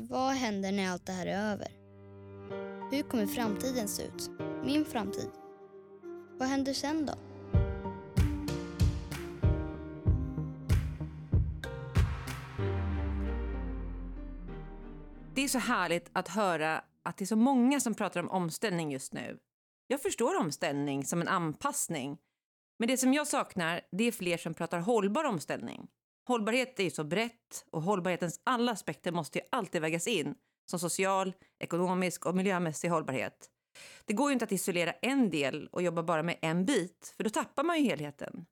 Vad händer när allt det här är över? Hur kommer framtiden se ut? Min framtid? Vad händer sen då? Det är så härligt att höra att det är så många som pratar om omställning just nu. Jag förstår omställning som en anpassning. Men det som jag saknar, det är fler som pratar hållbar omställning. Hållbarhet är ju så brett och hållbarhetens alla aspekter måste ju alltid vägas in som social, ekonomisk och miljömässig hållbarhet. Det går ju inte att isolera en del och jobba bara med en bit, för då tappar man ju helheten.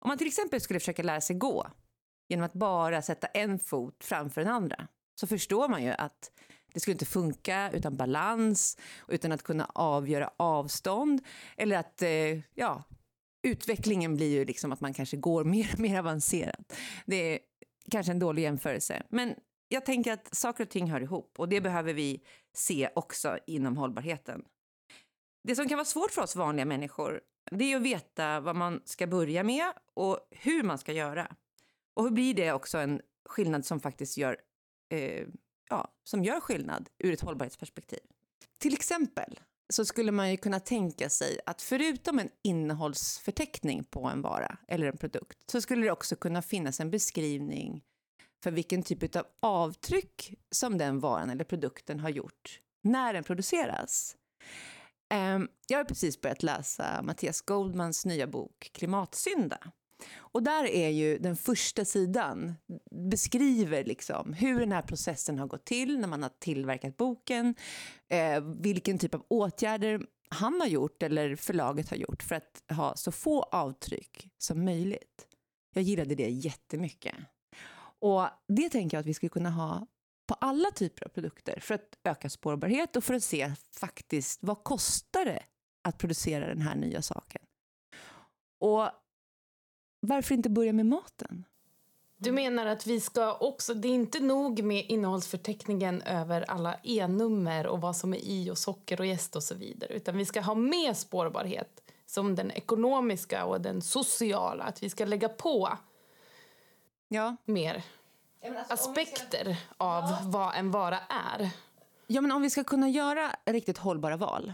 Om man till exempel skulle försöka lära sig gå genom att bara sätta en fot framför den andra, så förstår man ju att det skulle inte funka utan balans, utan att kunna avgöra avstånd eller att, eh, ja, utvecklingen blir ju liksom att man kanske går mer och mer avancerat. Det är kanske en dålig jämförelse, men jag tänker att saker och ting hör ihop och det behöver vi se också inom hållbarheten. Det som kan vara svårt för oss vanliga människor, det är att veta vad man ska börja med och hur man ska göra. Och hur blir det också en skillnad som faktiskt gör, eh, ja, som gör skillnad ur ett hållbarhetsperspektiv. Till exempel så skulle man ju kunna tänka sig att förutom en innehållsförteckning på en vara eller en produkt så skulle det också kunna finnas en beskrivning för vilken typ av avtryck som den varan eller produkten har gjort när den produceras. Ehm, jag har precis börjat läsa Mattias Goldmans nya bok Klimatsynda. Och där är ju den första sidan, beskriver liksom hur den här processen har gått till när man har tillverkat boken, eh, vilken typ av åtgärder han har gjort eller förlaget har gjort för att ha så få avtryck som möjligt. Jag gillade det jättemycket. Och det tänker jag att vi skulle kunna ha på alla typer av produkter för att öka spårbarhet och för att se faktiskt vad kostar det att producera den här nya saken. Och varför inte börja med maten? Du menar att vi ska också, det är inte nog med innehållsförteckningen över alla e-nummer och vad som är i och socker och jäst och så vidare, utan vi ska ha med spårbarhet som den ekonomiska och den sociala, att vi ska lägga på ja. mer alltså, aspekter ska... av ja. vad en vara är. Ja, men om vi ska kunna göra riktigt hållbara val,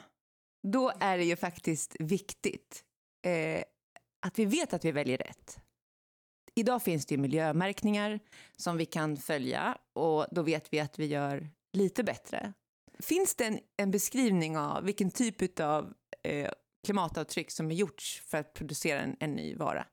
då är det ju faktiskt viktigt eh, att vi vet att vi väljer rätt. Idag finns det ju miljömärkningar som vi kan följa och då vet vi att vi gör lite bättre. Finns det en, en beskrivning av vilken typ av eh, klimatavtryck som är gjorts för att producera en, en ny vara?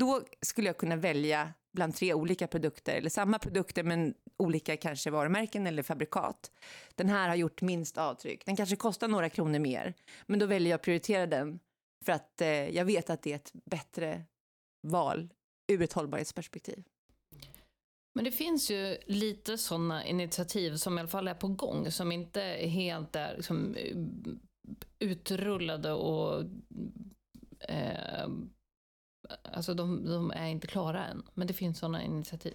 Då skulle jag kunna välja bland tre olika produkter, eller samma produkter men olika kanske varumärken eller fabrikat. Den här har gjort minst avtryck. Den kanske kostar några kronor mer, men då väljer jag att prioritera den för att eh, jag vet att det är ett bättre val ur ett hållbarhetsperspektiv. Men det finns ju lite sådana initiativ som i alla fall är på gång, som inte helt är liksom, eh, utrullade och eh, Alltså de, de, är inte klara än, men det finns sådana initiativ.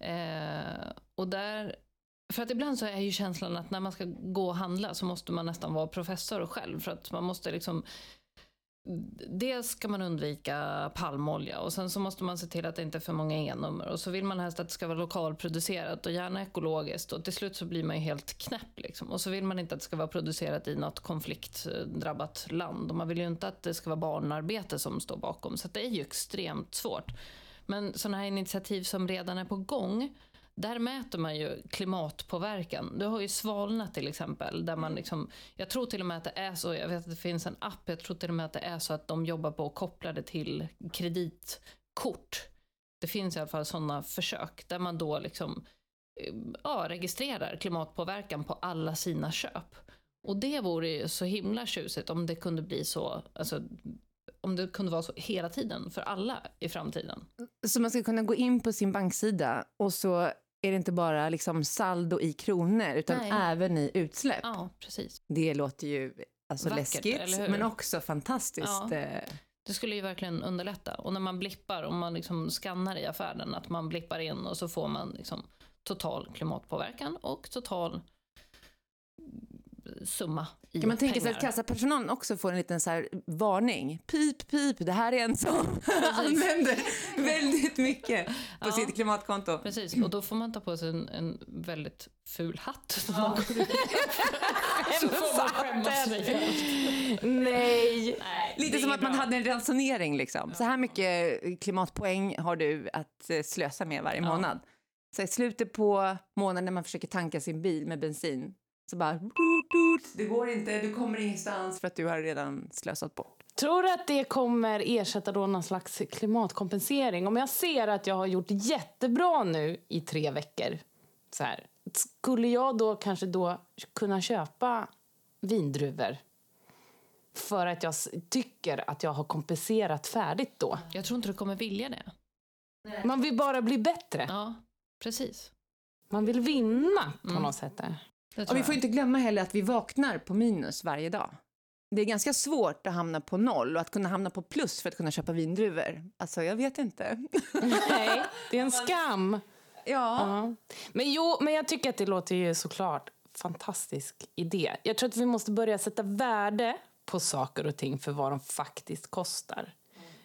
Eh, och där, för att ibland så är ju känslan att när man ska gå och handla så måste man nästan vara professor själv, för att man måste liksom Dels ska man undvika palmolja och sen så måste man se till att det inte är för många e-nummer och så vill man helst att det ska vara lokalproducerat och gärna ekologiskt och till slut så blir man ju helt knäpp liksom. Och så vill man inte att det ska vara producerat i något konfliktdrabbat land och man vill ju inte att det ska vara barnarbete som står bakom så det är ju extremt svårt. Men sådana här initiativ som redan är på gång där mäter man ju klimatpåverkan. Du har ju Svalna till exempel, där man liksom, jag tror till och med att det är så, jag vet att det finns en app, jag tror till och med att det är så att de jobbar på att koppla det till kreditkort. Det finns i alla fall sådana försök, där man då liksom, eh, ja, registrerar klimatpåverkan på alla sina köp. Och det vore ju så himla tjusigt om det kunde bli så, alltså, om det kunde vara så hela tiden för alla i framtiden. Så man ska kunna gå in på sin banksida och så är det inte bara liksom saldo i kronor, utan Nej. även i utsläpp. Ja, precis. Det låter ju alltså Vackert, läskigt, men också fantastiskt. Ja. Eh. Det skulle ju verkligen underlätta. Och när man blippar, om man liksom skannar i affären, att man blippar in och så får man liksom total klimatpåverkan och total summa i Kan man tänka sig att kassapersonalen också får en liten så här varning? Pip, pip, det här är en som använder väldigt mycket på Ja. sitt klimatkonto. Precis, och då får man ta på sig en, en väldigt ful hatt. som man ut Så får man skämmas rejält. Nej. Lite det som att man bra. hade en ransonering liksom. Så här mycket klimatpoäng har du att eh, slösa med varje Ja. månad. Så i slutet på månaden när man försöker tanka sin bil med bensin så bara det går inte, du kommer ingenstans för att du har redan slösat bort. Tror du att det kommer ersätta då någon slags klimatkompensering? Om jag ser att jag har gjort jättebra nu i tre veckor, så här, skulle jag då kanske då kunna köpa vindruvor? För att jag tycker att jag har kompenserat färdigt då. Jag tror inte du kommer vilja det. Man vill bara bli bättre. Ja, precis. Man vill vinna på Mm. något sätt. Där. Och vi får jag. inte glömma heller att vi vaknar på minus varje dag. Det är ganska svårt att hamna på noll och att kunna hamna på plus för att kunna köpa vindruvor. Alltså, jag vet inte. Nej, det är en skam. Ja. Ja. Men jo, men jag tycker att det låter ju såklart fantastisk idé. Jag tror att vi måste börja sätta värde på saker och ting för vad de faktiskt kostar.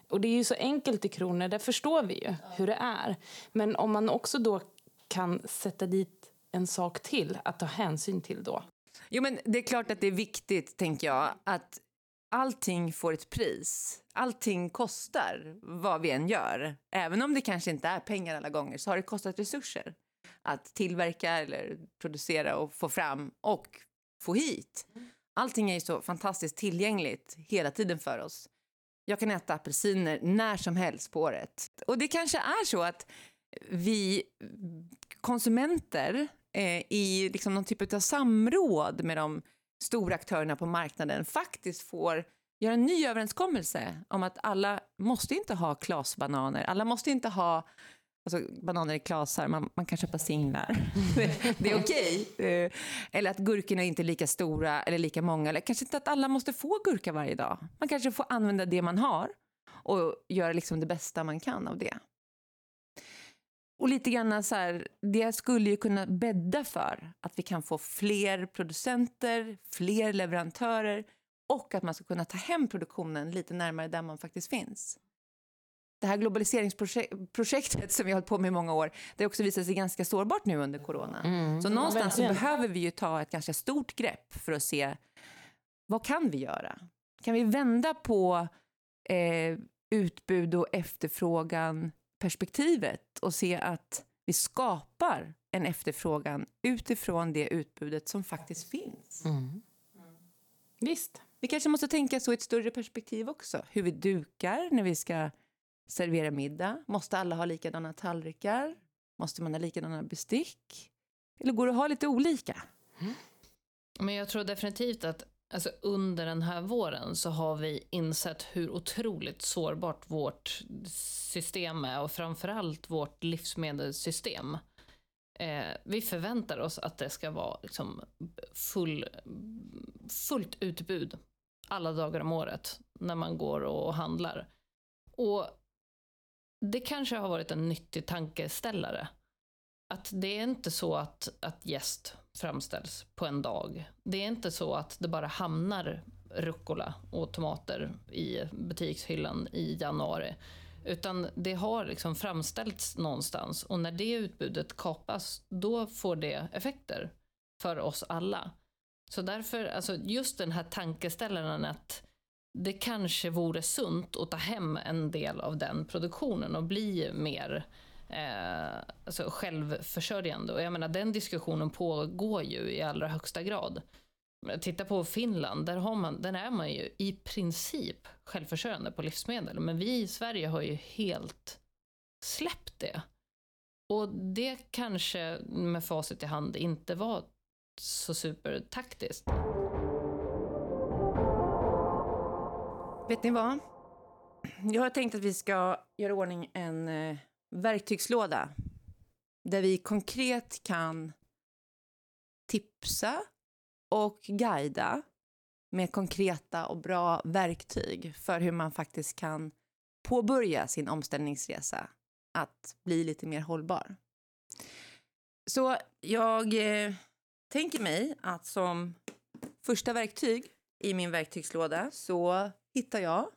Och det är ju så enkelt i kronor, där förstår vi ju hur det är. Men om man också då kan sätta dit en sak till att ta hänsyn till då. Jo, men det är klart att det är viktigt, tänker jag, att allting får ett pris. Allting kostar vad vi än gör. Även om det kanske inte är pengar alla gånger så har det kostat resurser att tillverka eller producera och få fram och få hit. Allting är ju så fantastiskt tillgängligt hela tiden för oss. Jag kan äta apelsiner när som helst på året. Och det kanske är så att vi konsumenter eh, i liksom någon typ av samråd med de stora aktörerna på marknaden faktiskt får göra en ny överenskommelse om att alla måste inte ha klasbananer, alla måste inte ha Alltså bananer i klasar, man, man kan köpa singlar. det, är okej. Eh, Eller att gurkorna inte är lika stora eller lika många. Eller kanske inte att alla måste få gurka varje dag. Man kanske får använda det man har och göra liksom det bästa man kan av det. Och lite grann så här, det skulle ju kunna bädda för att vi kan få fler producenter, fler leverantörer och att man ska kunna ta hem produktionen lite närmare där man faktiskt finns. Det här globaliseringsprojektet som vi har hållit på med i många år, det har också visat sig ganska sårbart nu under corona. Så någonstans så behöver vi ju ta ett ganska stort grepp för att se vad kan vi göra? Kan vi vända på eh, utbud och efterfrågan perspektivet och se att vi skapar en efterfrågan utifrån det utbudet som faktiskt finns. Mm. Visst. Vi kanske måste tänka så i ett större perspektiv också. Hur vi dukar när vi ska servera middag. Måste alla ha likadana tallrikar? Måste man ha likadana bestick? Eller går det att ha lite olika? Men jag tror definitivt att alltså, under den här våren så har vi insett hur otroligt sårbart vårt system är och framförallt vårt livsmedelssystem. Eh, vi förväntar oss att det ska vara liksom, full, fullt utbud alla dagar om året när man går och handlar. Och det kanske har varit en nyttig tankeställare. Att det är inte så att, att gäst framställs på en dag. Det är inte så att det bara hamnar rucola och tomater i butikshyllan i januari. Utan det har liksom framställts någonstans och när det utbudet kapas, då får det effekter för oss alla. Så därför, alltså just den här tankeställaren att det kanske vore sunt att ta hem en del av den produktionen och bli mer eh, alltså självförsörjande. Och jag menar, den diskussionen pågår ju i allra högsta grad. Titta på Finland, där, har man, där är man ju i princip självförsörjande på livsmedel. Men vi i Sverige har ju helt släppt det. Och det kanske med facit i hand inte var så supertaktiskt. Vet ni vad? Jag har tänkt att vi ska göra i ordning en eh, verktygslåda där vi konkret kan tipsa och guida med konkreta och bra verktyg för hur man faktiskt kan påbörja sin omställningsresa att bli lite mer hållbar. Så jag eh, tänker mig att som första verktyg i min verktygslåda så hittar jag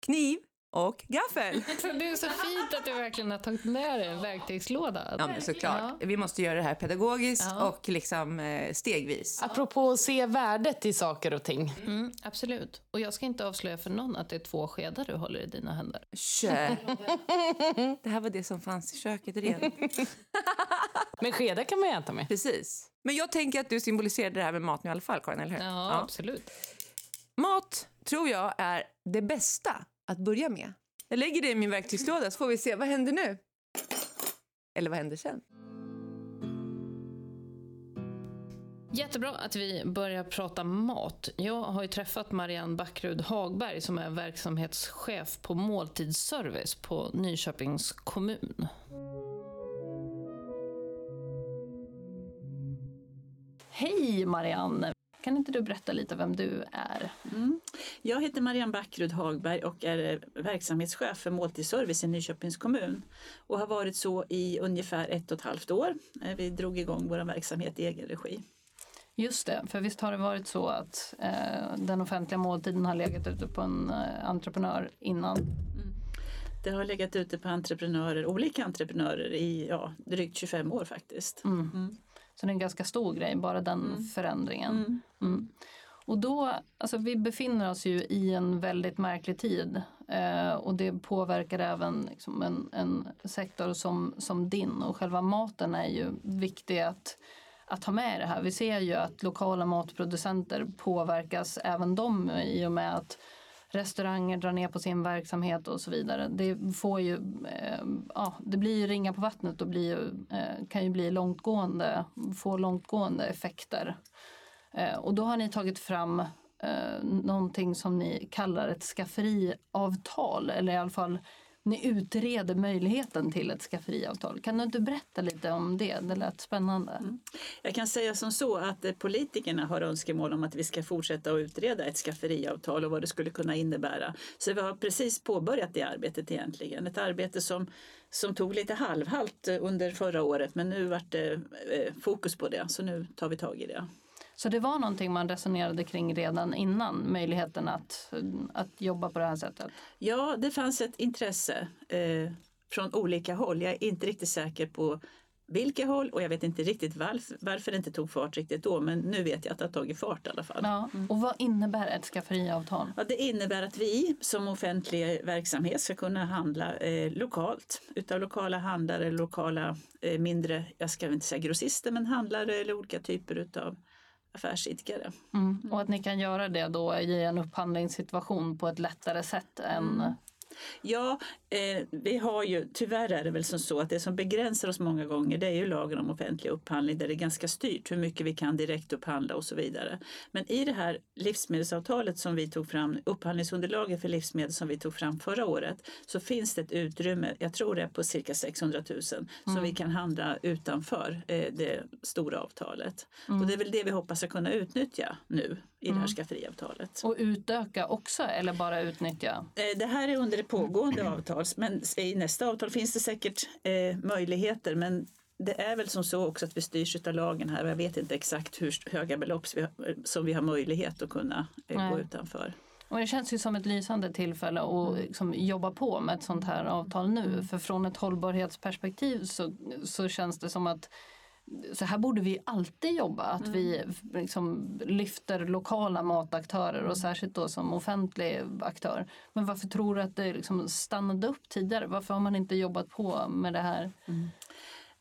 kniv och gaffel. Det är så fint att du verkligen har tagit med dig en verktygslåda. Ja, men såklart. Vi måste göra det här pedagogiskt Ja. och liksom eh, stegvis. Apropå att se värdet i saker och ting. Mm, absolut. Och jag ska inte avslöja för någon att det är två skedar du håller i dina händer. Kö. Det här var det som fanns i köket redan. Men skedar kan man ju äta med. Precis. Men jag tänker att du symboliserade det här med mat nu i alla fall, Karin, eller hur? Ja, absolut. Mat tror jag är det bästa att börja med. Jag lägger det i min verktygslåda så får vi se vad händer nu. Eller vad händer sen? Jättebra att vi börjar prata mat. Jag har ju träffat Marianne Backrud Hagberg som är verksamhetschef på måltidsservice på Nyköpings kommun. Hej Marianne! Kan inte du berätta lite vem du är? Mm. Jag heter Marianne Backrud Hagberg och är verksamhetschef för måltidsservice i Nyköpings kommun och har varit så i ungefär ett och ett halvt år. Eh, Vi drog igång vår verksamhet i egen regi. Just det, för visst har det varit så att eh, den offentliga måltiden har legat ute på en eh, entreprenör innan? Det har legat ute på entreprenörer, olika entreprenörer i ja, drygt 25 år faktiskt. Mm. Mm. Så det är en ganska stor grej, bara den förändringen. Mm. Mm. Och då, alltså vi befinner oss ju i en väldigt märklig tid eh, och det påverkar även liksom en, en sektor som, som din och själva maten är ju viktig att, att ha med i det här. Vi ser ju att lokala matproducenter påverkas även de i och med att restauranger drar ner på sin verksamhet och så vidare. Det får ju, eh, ja, det blir ju ringa på vattnet och blir ju, eh, kan ju bli långtgående, få långtgående effekter. Eh, och då har ni tagit fram eh, någonting som ni kallar ett skafferiavtal eller i alla fall ni utreder möjligheten till ett skafferiavtal. Kan du inte berätta lite om det? Det lät spännande. Mm. Jag kan säga som så att eh, politikerna har önskemål om att vi ska fortsätta att utreda ett skafferiavtal och vad det skulle kunna innebära. Så vi har precis påbörjat det arbetet egentligen. Ett arbete som, som tog lite halvhalt under förra året men nu vart det eh, fokus på det så nu tar vi tag i det. Så det var någonting man resonerade kring redan innan, möjligheten att, att jobba på det här sättet? Ja, det fanns ett intresse eh, från olika håll. Jag är inte riktigt säker på vilka håll och jag vet inte riktigt varför, varför det inte tog fart riktigt då men nu vet jag att det har tagit fart i alla fall. Ja. Och vad innebär ett skafferiavtal? Ja, det innebär att vi som offentlig verksamhet ska kunna handla eh, lokalt utav lokala handlare, lokala eh, mindre, jag ska inte säga grossister, men handlare eller olika typer utav affärsidkare. Mm. Och att ni kan göra det då i en upphandlingssituation på ett lättare sätt än... Ja, eh, vi har ju, tyvärr är det väl som så att det som begränsar oss många gånger det är ju lagen om offentlig upphandling där det är ganska styrt hur mycket vi kan direkt upphandla och så vidare. Men i det här livsmedelsavtalet som vi tog fram, upphandlingsunderlaget för livsmedel som vi tog fram förra året, så finns det ett utrymme, jag tror det är på cirka 600 000, som vi kan handla utanför eh, det stora avtalet. Och det är väl det vi hoppas att kunna utnyttja nu i det här skafferiavtalet. Och utöka också eller bara utnyttja? Eh, Det här är under det pågående avtal, men i nästa avtal finns det säkert eh, möjligheter. Men det är väl som så också att vi styrs av lagen här och jag vet inte exakt hur höga belopp som vi har möjlighet att kunna eh, gå utanför. Och det känns ju som ett lysande tillfälle att liksom jobba på med ett sånt här avtal nu. För från ett hållbarhetsperspektiv så, så känns det som att så här borde vi alltid jobba, att vi liksom lyfter lokala mataktörer och särskilt då som offentlig aktör. Men varför tror du att det liksom stannade upp tidigare? Varför har man inte jobbat på med det här?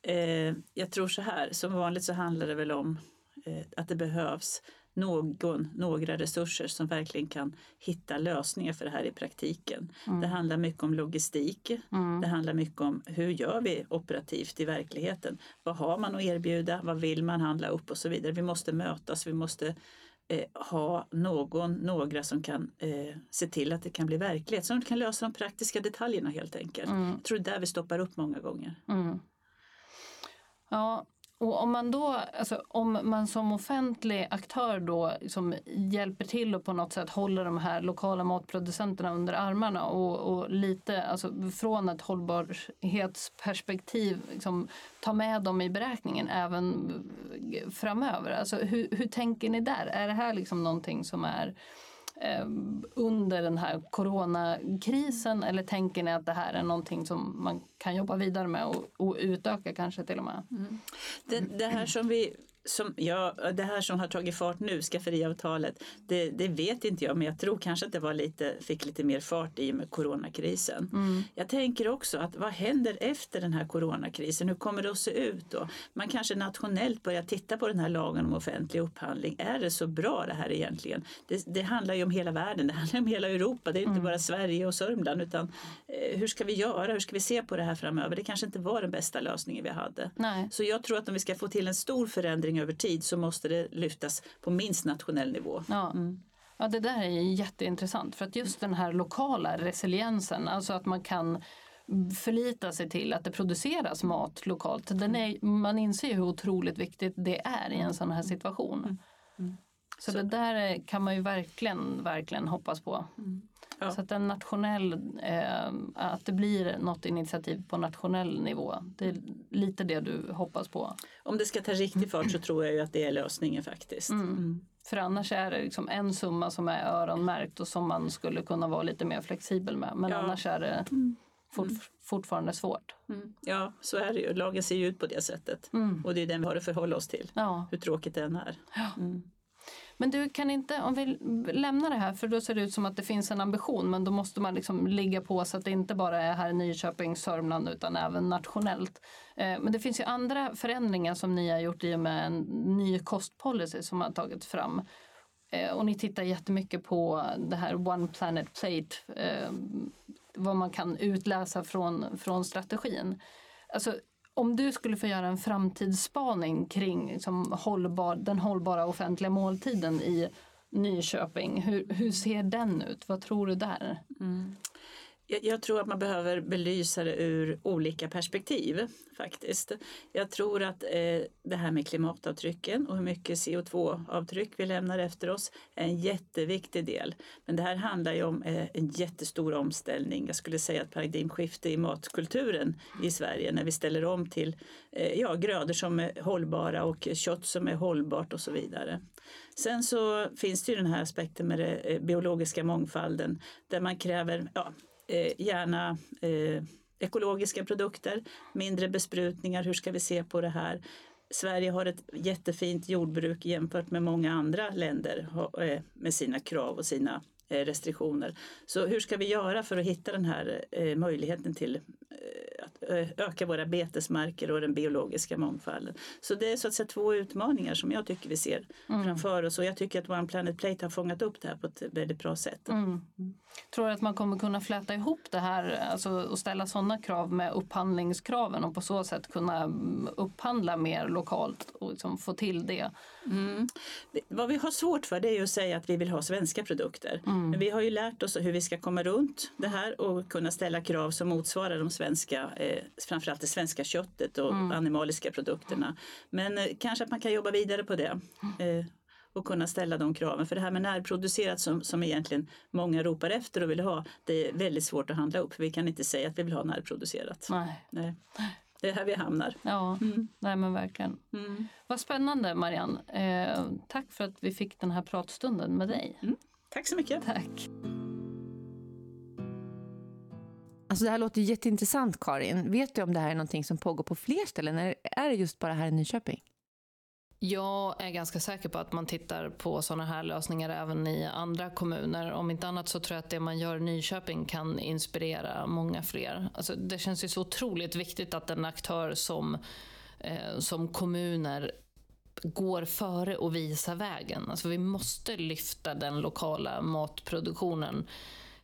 Eh, jag tror så här, som vanligt så handlar det väl om eh, att det behövs någon, några resurser som verkligen kan hitta lösningar för det här i praktiken. Det handlar mycket om logistik. Det handlar mycket om hur gör vi operativt i verkligheten? Vad har man att erbjuda? Vad vill man handla upp och så vidare? Vi måste mötas, vi måste eh, ha någon, några som kan eh, se till att det kan bli verklighet. Som kan lösa de praktiska detaljerna helt enkelt. Jag tror det är där vi stoppar upp många gånger. Mm. Ja, och om man då, alltså om man som offentlig aktör då liksom hjälper till och på något sätt håller de här lokala matproducenterna under armarna och, och lite, alltså från ett hållbarhetsperspektiv liksom, ta med dem i beräkningen även framöver? Alltså, hur, hur tänker ni där? Är det här liksom någonting som är Eh, under den här coronakrisen eller tänker ni att det här är någonting som man kan jobba vidare med och, och utöka kanske till och med? Mm. Det, det här som vi som, ja, det här som har tagit fart nu, skafferiavtalet, det, det vet inte jag men jag tror kanske att det var lite, fick lite mer fart i och med coronakrisen. Mm. Jag tänker också att vad händer efter den här coronakrisen? Hur kommer det att se ut då? Man kanske nationellt börjar titta på den här lagen om offentlig upphandling. Är det så bra det här egentligen? Det, det handlar ju om hela världen, det handlar om hela Europa, det är inte Mm. bara Sverige och Sörmland utan eh, hur ska vi göra? Hur ska vi se på det här framöver? Det kanske inte var den bästa lösningen vi hade. Nej. Så jag tror att om vi ska få till en stor förändring över tid så måste det lyftas på minst nationell nivå. Ja. ja, det där är jätteintressant för att just den här lokala resiliensen, alltså att man kan förlita sig till att det produceras mat lokalt. Den är, man inser ju hur otroligt viktigt det är i en sån här situation. Så, det där är- kan man ju verkligen, verkligen hoppas på. Ja. Så att en nationell, eh, att det blir något initiativ på nationell nivå. Det är lite det du hoppas på. Om det ska ta riktig fart så tror jag ju att det är lösningen faktiskt. Mm. För annars är det liksom en summa som är öronmärkt och som man skulle kunna vara lite mer flexibel med. Men Ja. annars är det fort, fortfarande svårt. Mm. Ja, så är det ju. Lagen ser ju ut på det sättet. Mm. Och det är den vi har att förhålla oss till. Ja. Hur tråkigt den är. Men du kan inte, om vi lämnar det här för då ser det ut som att det finns en ambition men då måste man liksom ligga på så att det inte bara är här i Nyköping, Sörmland utan även nationellt. Eh, men det finns ju andra förändringar som ni har gjort i och med en ny kostpolicy som har tagits fram. Eh, och ni tittar jättemycket på det här One Planet Plate, eh, vad man kan utläsa från, från strategin. Alltså, om du skulle få göra en framtidsspaning kring liksom, hållbar, den hållbara offentliga måltiden i Nyköping, hur, hur ser den ut? Vad tror du där? Mm jag tror att man behöver belysa det ur olika perspektiv faktiskt. Jag tror att eh, det här med klimatavtrycken och hur mycket CO2-avtryck vi lämnar efter oss är en jätteviktig del. Men det här handlar ju om eh, en jättestor omställning. Jag skulle säga ett paradigmskifte i matkulturen i Sverige när vi ställer om till eh, ja, grödor som är hållbara och kött som är hållbart och så vidare. Sen så finns det ju den här aspekten med den eh, biologiska mångfalden där man kräver ja, Eh, gärna eh, ekologiska produkter, mindre besprutningar, hur ska vi se på det här? Sverige har ett jättefint jordbruk jämfört med många andra länder eh, med sina krav och sina eh, restriktioner. Så hur ska vi göra för att hitta den här möjligheten till att eh, öka våra betesmarker och den biologiska mångfalden? Så det är så att säga två utmaningar som jag tycker vi ser framför oss och jag tycker att One Planet Plate har fångat upp det här på ett väldigt bra sätt. Mm. Tror du att man kommer kunna fläta ihop det här alltså, och ställa sådana krav med upphandlingskraven och på så sätt kunna mm, upphandla mer lokalt och liksom få till det? Mm. Vad vi har svårt för det är att säga att vi vill ha svenska produkter. Men vi har ju lärt oss hur vi ska komma runt det här och kunna ställa krav som motsvarar de svenska, eh, framförallt det svenska köttet och animaliska produkterna. Men eh, kanske att man kan jobba vidare på det. Eh, och kunna ställa de kraven. För det här med närproducerat som, som egentligen många ropar efter och vill ha, det är väldigt svårt att handla upp. Vi kan inte säga att vi vill ha närproducerat. Nej. Nej. Det är här vi hamnar. Ja, nej men verkligen. Mm. Vad spännande Marianne. Eh, tack för att vi fick den här pratstunden med dig. Tack så mycket. Tack. Alltså det här låter jätteintressant, Karin. Vet du om det här är någonting som pågår på fler ställen, eller är det just bara här i Nyköping? Jag är ganska säker på att man tittar på sådana här lösningar även i andra kommuner. Om inte annat så tror jag att det man gör i Nyköping kan inspirera många fler. Alltså det känns ju så otroligt viktigt att en aktör som, eh, som kommuner går före och visar vägen. Alltså vi måste lyfta den lokala matproduktionen.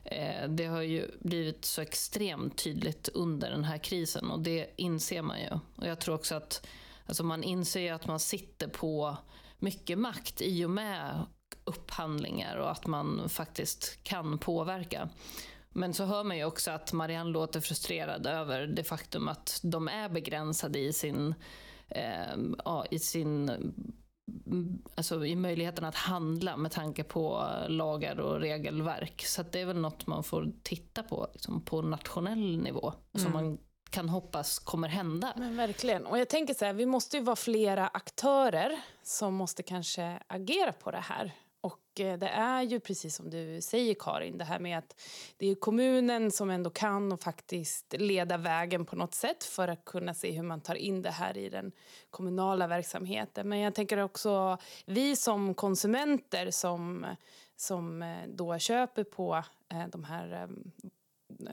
Eh, det har ju blivit så extremt tydligt under den här krisen och det inser man ju. Och jag tror också att alltså man inser att man sitter på mycket makt i och med upphandlingar och att man faktiskt kan påverka. Men så hör man ju också att Marianne låter frustrerad över det faktum att de är begränsade i sin, eh, ja, i sin Alltså i möjligheten att handla med tanke på lagar och regelverk. Så det är väl något man får titta på liksom på nationell nivå. Som man kan hoppas kommer hända. Men verkligen. Och jag tänker så här, vi måste ju vara flera aktörer som måste kanske agera på det här. Och eh, det är ju precis som du säger Karin, det här med att det är kommunen som ändå kan och faktiskt leda vägen på något sätt för att kunna se hur man tar in det här i den kommunala verksamheten. Men jag tänker också vi som konsumenter som, som eh, då köper på eh, de här ehm,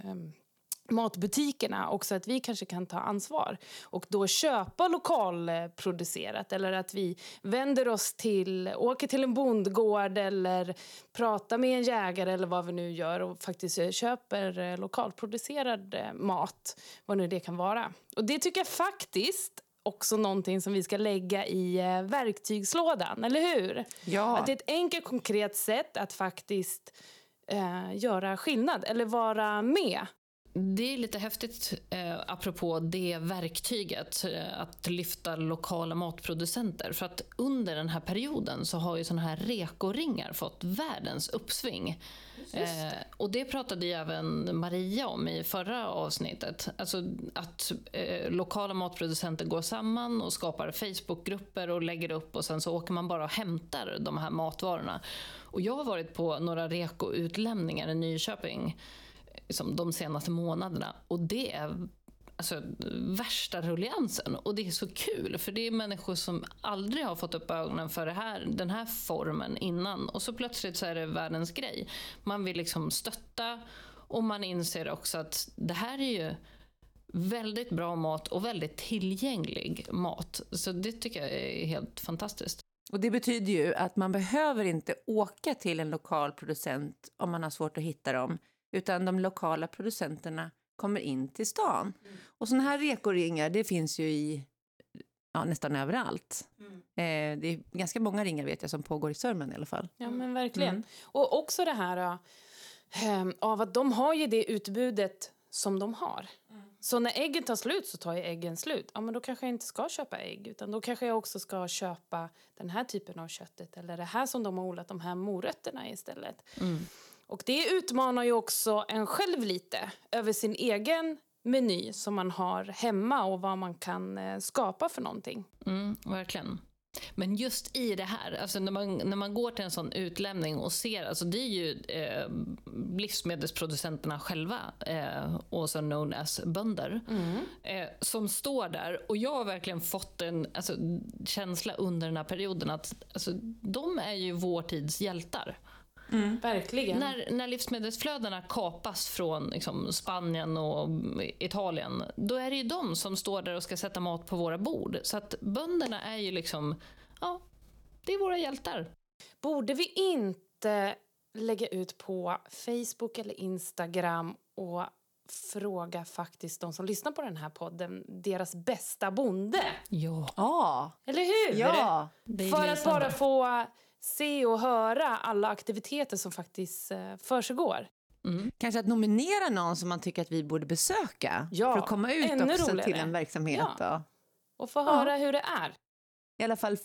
ehm, matbutikerna också att vi kanske kan ta ansvar och då köpa lokalproducerat eller att vi vänder oss till, åker till en bondgård eller pratar med en jägare eller vad vi nu gör och faktiskt köper lokalproducerad mat, vad nu det kan vara. Och det tycker jag faktiskt också någonting som vi ska lägga i eh, verktygslådan, eller hur? Ja. Att det är ett enkelt konkret sätt att faktiskt eh, göra skillnad eller vara med det är lite häftigt, eh, apropå det verktyget, eh, att lyfta lokala matproducenter. För att under den här perioden så har ju såna här rekoringar fått världens uppsving. Eh, och det pratade ju även Maria om i förra avsnittet. Alltså att eh, lokala matproducenter går samman och skapar Facebookgrupper och lägger upp och sen så åker man bara och hämtar de här matvarorna. Och jag har varit på några rekoutlämningar i Nyköping liksom, de senaste månaderna. Och det är alltså, värsta rulliansen. Och det är så kul, för det är människor som aldrig har fått upp ögonen för det här, den här formen innan. Och så plötsligt så är det världens grej. Man vill liksom stötta och man inser också att det här är ju väldigt bra mat och väldigt tillgänglig mat. Så det tycker jag är helt fantastiskt. Och Det betyder ju att man behöver inte åka till en lokal producent om man har svårt att hitta dem utan de lokala producenterna kommer in till stan. Mm. Och sådana här rekoringar, det finns ju i ja, nästan överallt. Mm. Eh, det är ganska många ringar vet jag som pågår i Sörmland i alla fall. Ja men verkligen. Mm. Och också det här äh, av att de har ju det utbudet som de har. Mm. Så när äggen tar slut så tar ju äggen slut. Ja men då kanske jag inte ska köpa ägg utan då kanske jag också ska köpa den här typen av köttet eller det här som de har odlat, de här morötterna istället. Och det utmanar ju också en själv lite över sin egen meny som man har hemma och vad man kan eh, skapa för någonting. Mm, verkligen. Men just i det här, alltså när, man, när man går till en sån utlämning och ser, alltså det är ju eh, livsmedelsproducenterna själva, eh, also known as bönder, mm. eh, som står där. Och jag har verkligen fått en alltså, känsla under den här perioden att alltså, de är ju vår tids hjältar. Mm. Verkligen. När, när livsmedelsflödena kapas från liksom, Spanien och Italien, då är det ju de som står där och ska sätta mat på våra bord. Så att bönderna är ju liksom, ja, det är våra hjältar. Borde vi inte lägga ut på Facebook eller Instagram och fråga faktiskt de som lyssnar på den här podden deras bästa bonde? Ja. ja. Eller hur? Ja. För att bara få se och höra alla aktiviteter som faktiskt eh, försiggår. Mm. Kanske att nominera någon som man tycker att vi borde besöka ja, för att komma ut också roligare. till en verksamhet. Ja. Och få höra hur det är. I alla fall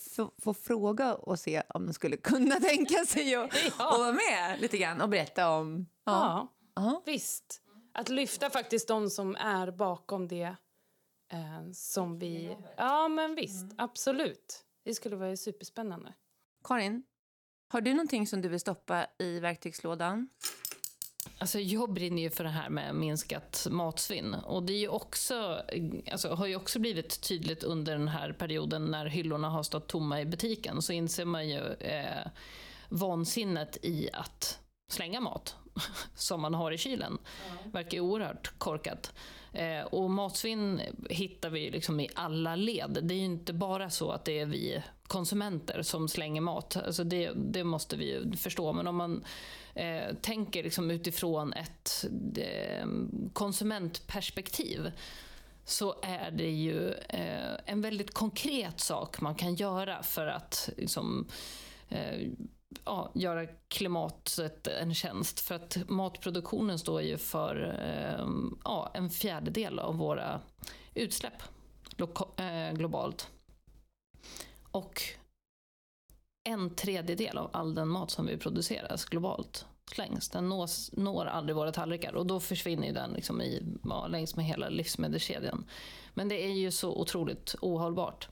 få fråga och se om de skulle kunna tänka sig att ja. vara med lite grann och berätta om... Ja, ja. visst. Att lyfta faktiskt de som är bakom det eh, som vi... Ja, men visst. Mm. Absolut. Det skulle vara superspännande. Karin, har du någonting som du vill stoppa i verktygslådan? Alltså jag brinner ju för det här med minskat matsvinn. Och det är ju också, alltså, har ju också blivit tydligt under den här perioden när hyllorna har stått tomma i butiken. Så inser man ju eh, vansinnet i att slänga mat som man har i kylen. Mm. verkar ju oerhört korkat. Eh, och matsvinn hittar vi liksom i alla led. Det är ju inte bara så att det är vi konsumenter som slänger mat. Alltså det, det måste vi ju förstå. Men om man eh, tänker liksom utifrån ett eh, konsumentperspektiv så är det ju eh, en väldigt konkret sak man kan göra för att liksom, eh, ja, göra klimatet en tjänst. För att matproduktionen står ju för eh, ja, en fjärdedel av våra utsläpp eh, globalt. Och en tredjedel av all den mat som vi produceras globalt slängs. Den nås, når aldrig våra tallrikar och då försvinner den liksom i, ja, längs med hela livsmedelskedjan. Men det är ju så otroligt ohållbart.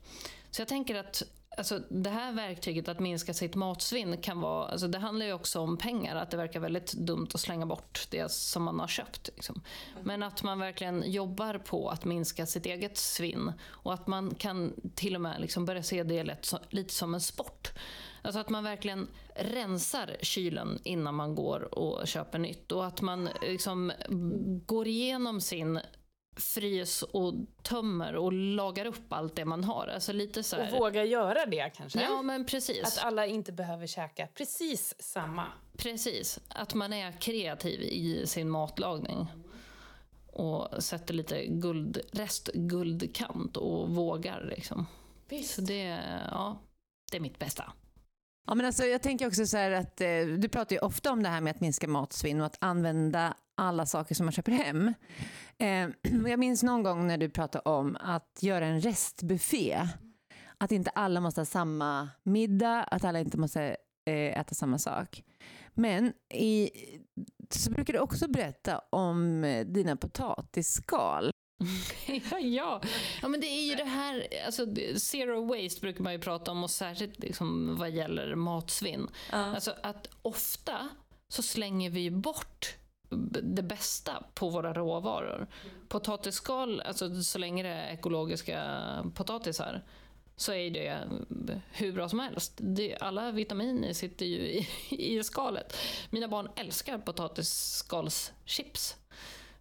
Så jag tänker att Alltså, det här verktyget att minska sitt matsvinn kan vara, alltså, det handlar ju också om pengar, att det verkar väldigt dumt att slänga bort det som man har köpt. Liksom. Men att man verkligen jobbar på att minska sitt eget svinn och att man kan till och med liksom börja se det lite som en sport. Alltså att man verkligen rensar kylen innan man går och köper nytt och att man liksom går igenom sin frys och tömmer och lagar upp allt det man har. Alltså lite så här... Och våga göra det kanske? Ja, men precis. Att alla inte behöver käka precis samma. Precis. Att man är kreativ i sin matlagning. Och sätter lite guld, restguldkant och vågar liksom. Visst. Så det, ja, det är mitt bästa. Ja, men alltså, jag tänker också så här att eh, du pratar ju ofta om det här med att minska matsvinn och att använda alla saker som man köper hem. Eh, jag minns någon gång när du pratade om att göra en restbuffé. Att inte alla måste ha samma middag, att alla inte måste eh, äta samma sak. Men i, så brukar du också berätta om eh, dina potatisskal. ja, ja. ja, men det är ju det här, alltså, zero waste brukar man ju prata om och särskilt liksom, vad gäller matsvinn. Ja. Alltså att ofta så slänger vi bort det bästa på våra råvaror. Potatisskal, alltså så länge det är ekologiska potatisar, så är det hur bra som helst. Det, alla vitaminer sitter ju i, i skalet. Mina barn älskar potatisskalschips.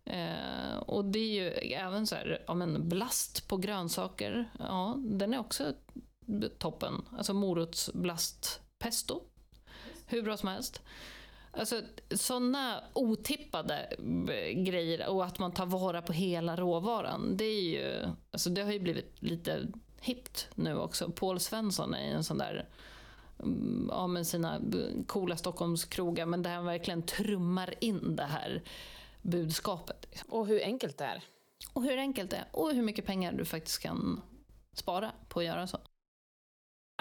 Eh, och det är ju även så här, ja men blast på grönsaker, ja den är också toppen. Alltså morotsblastpesto, hur bra som helst. Alltså sådana otippade grejer och att man tar vara på hela råvaran. Det, är ju, alltså det har ju blivit lite hippt nu också. Paul Svensson är en sån där mm, ja, med sina coola Stockholmskrogar, men där han verkligen trummar in det här budskapet. Och hur enkelt det är. Och hur enkelt det är. Och hur mycket pengar du faktiskt kan spara på att göra så.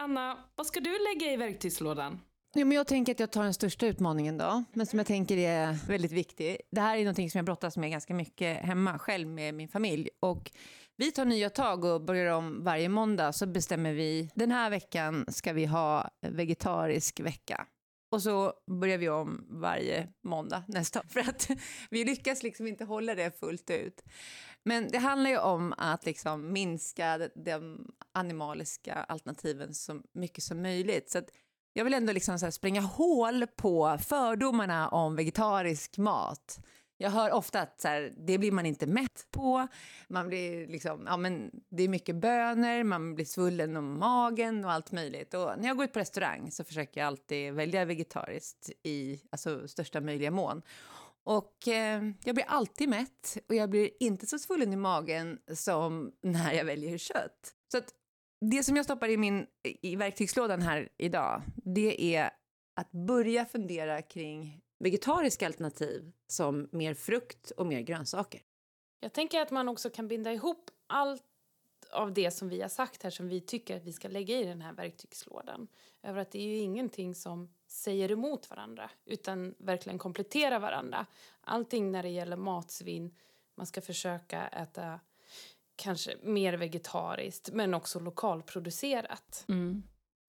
Anna, vad ska du lägga i verktygslådan? Jo, men jag tänker att jag tar den största utmaningen då, men som jag tänker är väldigt viktig. Det här är någonting som jag brottas med ganska mycket hemma själv med min familj. Och vi tar nya tag och börjar om varje måndag så bestämmer vi den här veckan ska vi ha vegetarisk vecka. Och så börjar vi om varje måndag nästa För att vi lyckas liksom inte hålla det fullt ut. Men det handlar ju om att liksom minska de animaliska alternativen så mycket som möjligt. Så att jag vill ändå liksom så spränga hål på fördomarna om vegetarisk mat. Jag hör ofta att så här, det blir man inte mätt på. Man blir liksom, ja, men det är mycket bönor, man blir svullen om magen och allt möjligt. Och när jag går ut på restaurang så försöker jag alltid välja vegetariskt i alltså, största möjliga mån. Och eh, jag blir alltid mätt och jag blir inte så svullen i magen som när jag väljer kött. Så att det som jag stoppar i min i verktygslådan här idag, det är att börja fundera kring vegetariska alternativ som mer frukt och mer grönsaker. Jag tänker att man också kan binda ihop allt av det som vi har sagt här som vi tycker att vi ska lägga i den här verktygslådan. Över att det är ju ingenting som säger emot varandra utan verkligen kompletterar varandra. Allting när det gäller matsvinn, man ska försöka äta kanske mer vegetariskt men också lokalproducerat. Mm.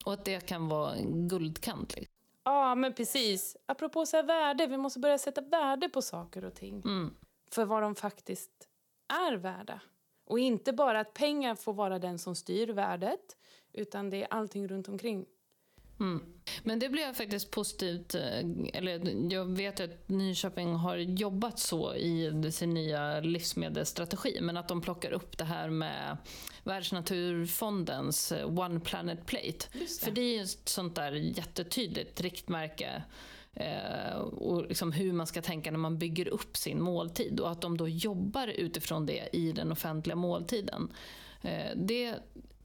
Och att det kan vara guldkant. Liksom. Ja, men precis. Apropå så värde, vi måste börja sätta värde på saker och ting. Mm. För vad de faktiskt är värda. Och inte bara att pengar får vara den som styr värdet utan det är allting runt omkring. Mm. Men det blev faktiskt positivt. Eh, eller jag vet att Nyköping har jobbat så i sin nya livsmedelsstrategi. Men att de plockar upp det här med Världsnaturfondens eh, One Planet Plate. Det. För det är ett sånt där jättetydligt riktmärke. Eh, och liksom hur man ska tänka när man bygger upp sin måltid. Och att de då jobbar utifrån det i den offentliga måltiden. Eh, det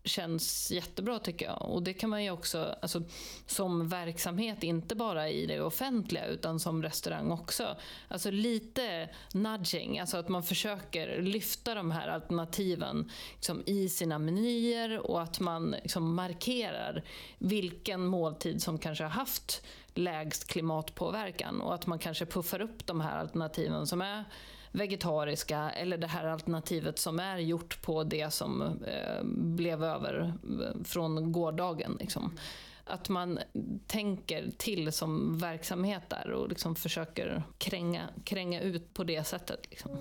känns jättebra tycker jag. Och det kan man ju också, alltså, som verksamhet, inte bara i det offentliga utan som restaurang också. Alltså lite nudging, alltså att man försöker lyfta de här alternativen liksom, i sina menyer och att man liksom, markerar vilken måltid som kanske har haft lägst klimatpåverkan och att man kanske puffar upp de här alternativen som är vegetariska eller det här alternativet som är gjort på det som eh, blev över eh, från gårdagen. Liksom. Att man tänker till som verksamhet där och liksom försöker kränga, kränga ut på det sättet. Liksom.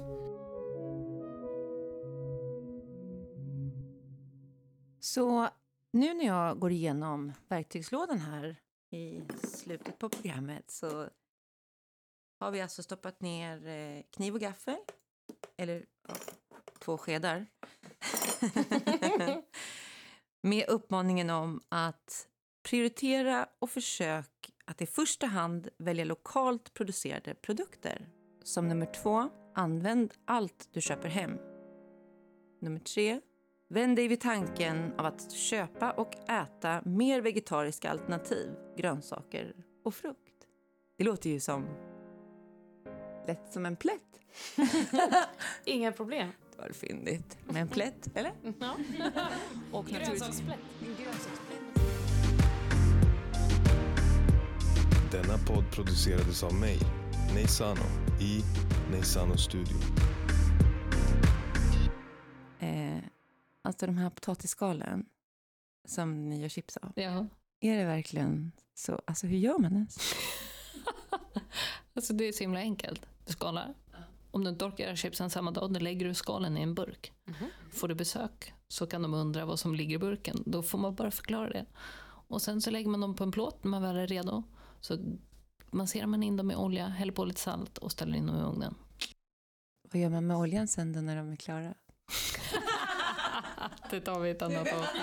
Så nu när jag går igenom verktygslådan här i slutet på programmet så har vi alltså stoppat ner eh, kniv och gaffel, eller ja, två skedar, med uppmaningen om att prioritera och försök att i första hand välja lokalt producerade produkter. Som nummer två, använd allt du köper hem. Nummer tre, vänd dig vid tanken av att köpa och äta mer vegetariska alternativ, grönsaker och frukt. Det låter ju som lätt som en plätt. Inga problem. Det var fyndigt. Med en plätt, eller? Ja. Och Grönsaksplätt. Denna podd producerades av mig, Neisano, i Neisano Studio. Eh, alltså de här potatisskalen som ni gör chips av. Ja. Är det verkligen så? Alltså hur gör man ens? Alltså det är så himla enkelt. Du skalar. Om du inte orkar göra chipsen samma dag, då lägger du skalen i en burk. Får du besök så kan de undra vad som ligger i burken. Då får man bara förklara det. Och sen så lägger man dem på en plåt när man väl är redo. Så masserar man in dem i olja, häller på lite salt och ställer in dem i ugnen. Vad gör man med oljan sen då när de är klara? det tar vi ett annat avsnitt.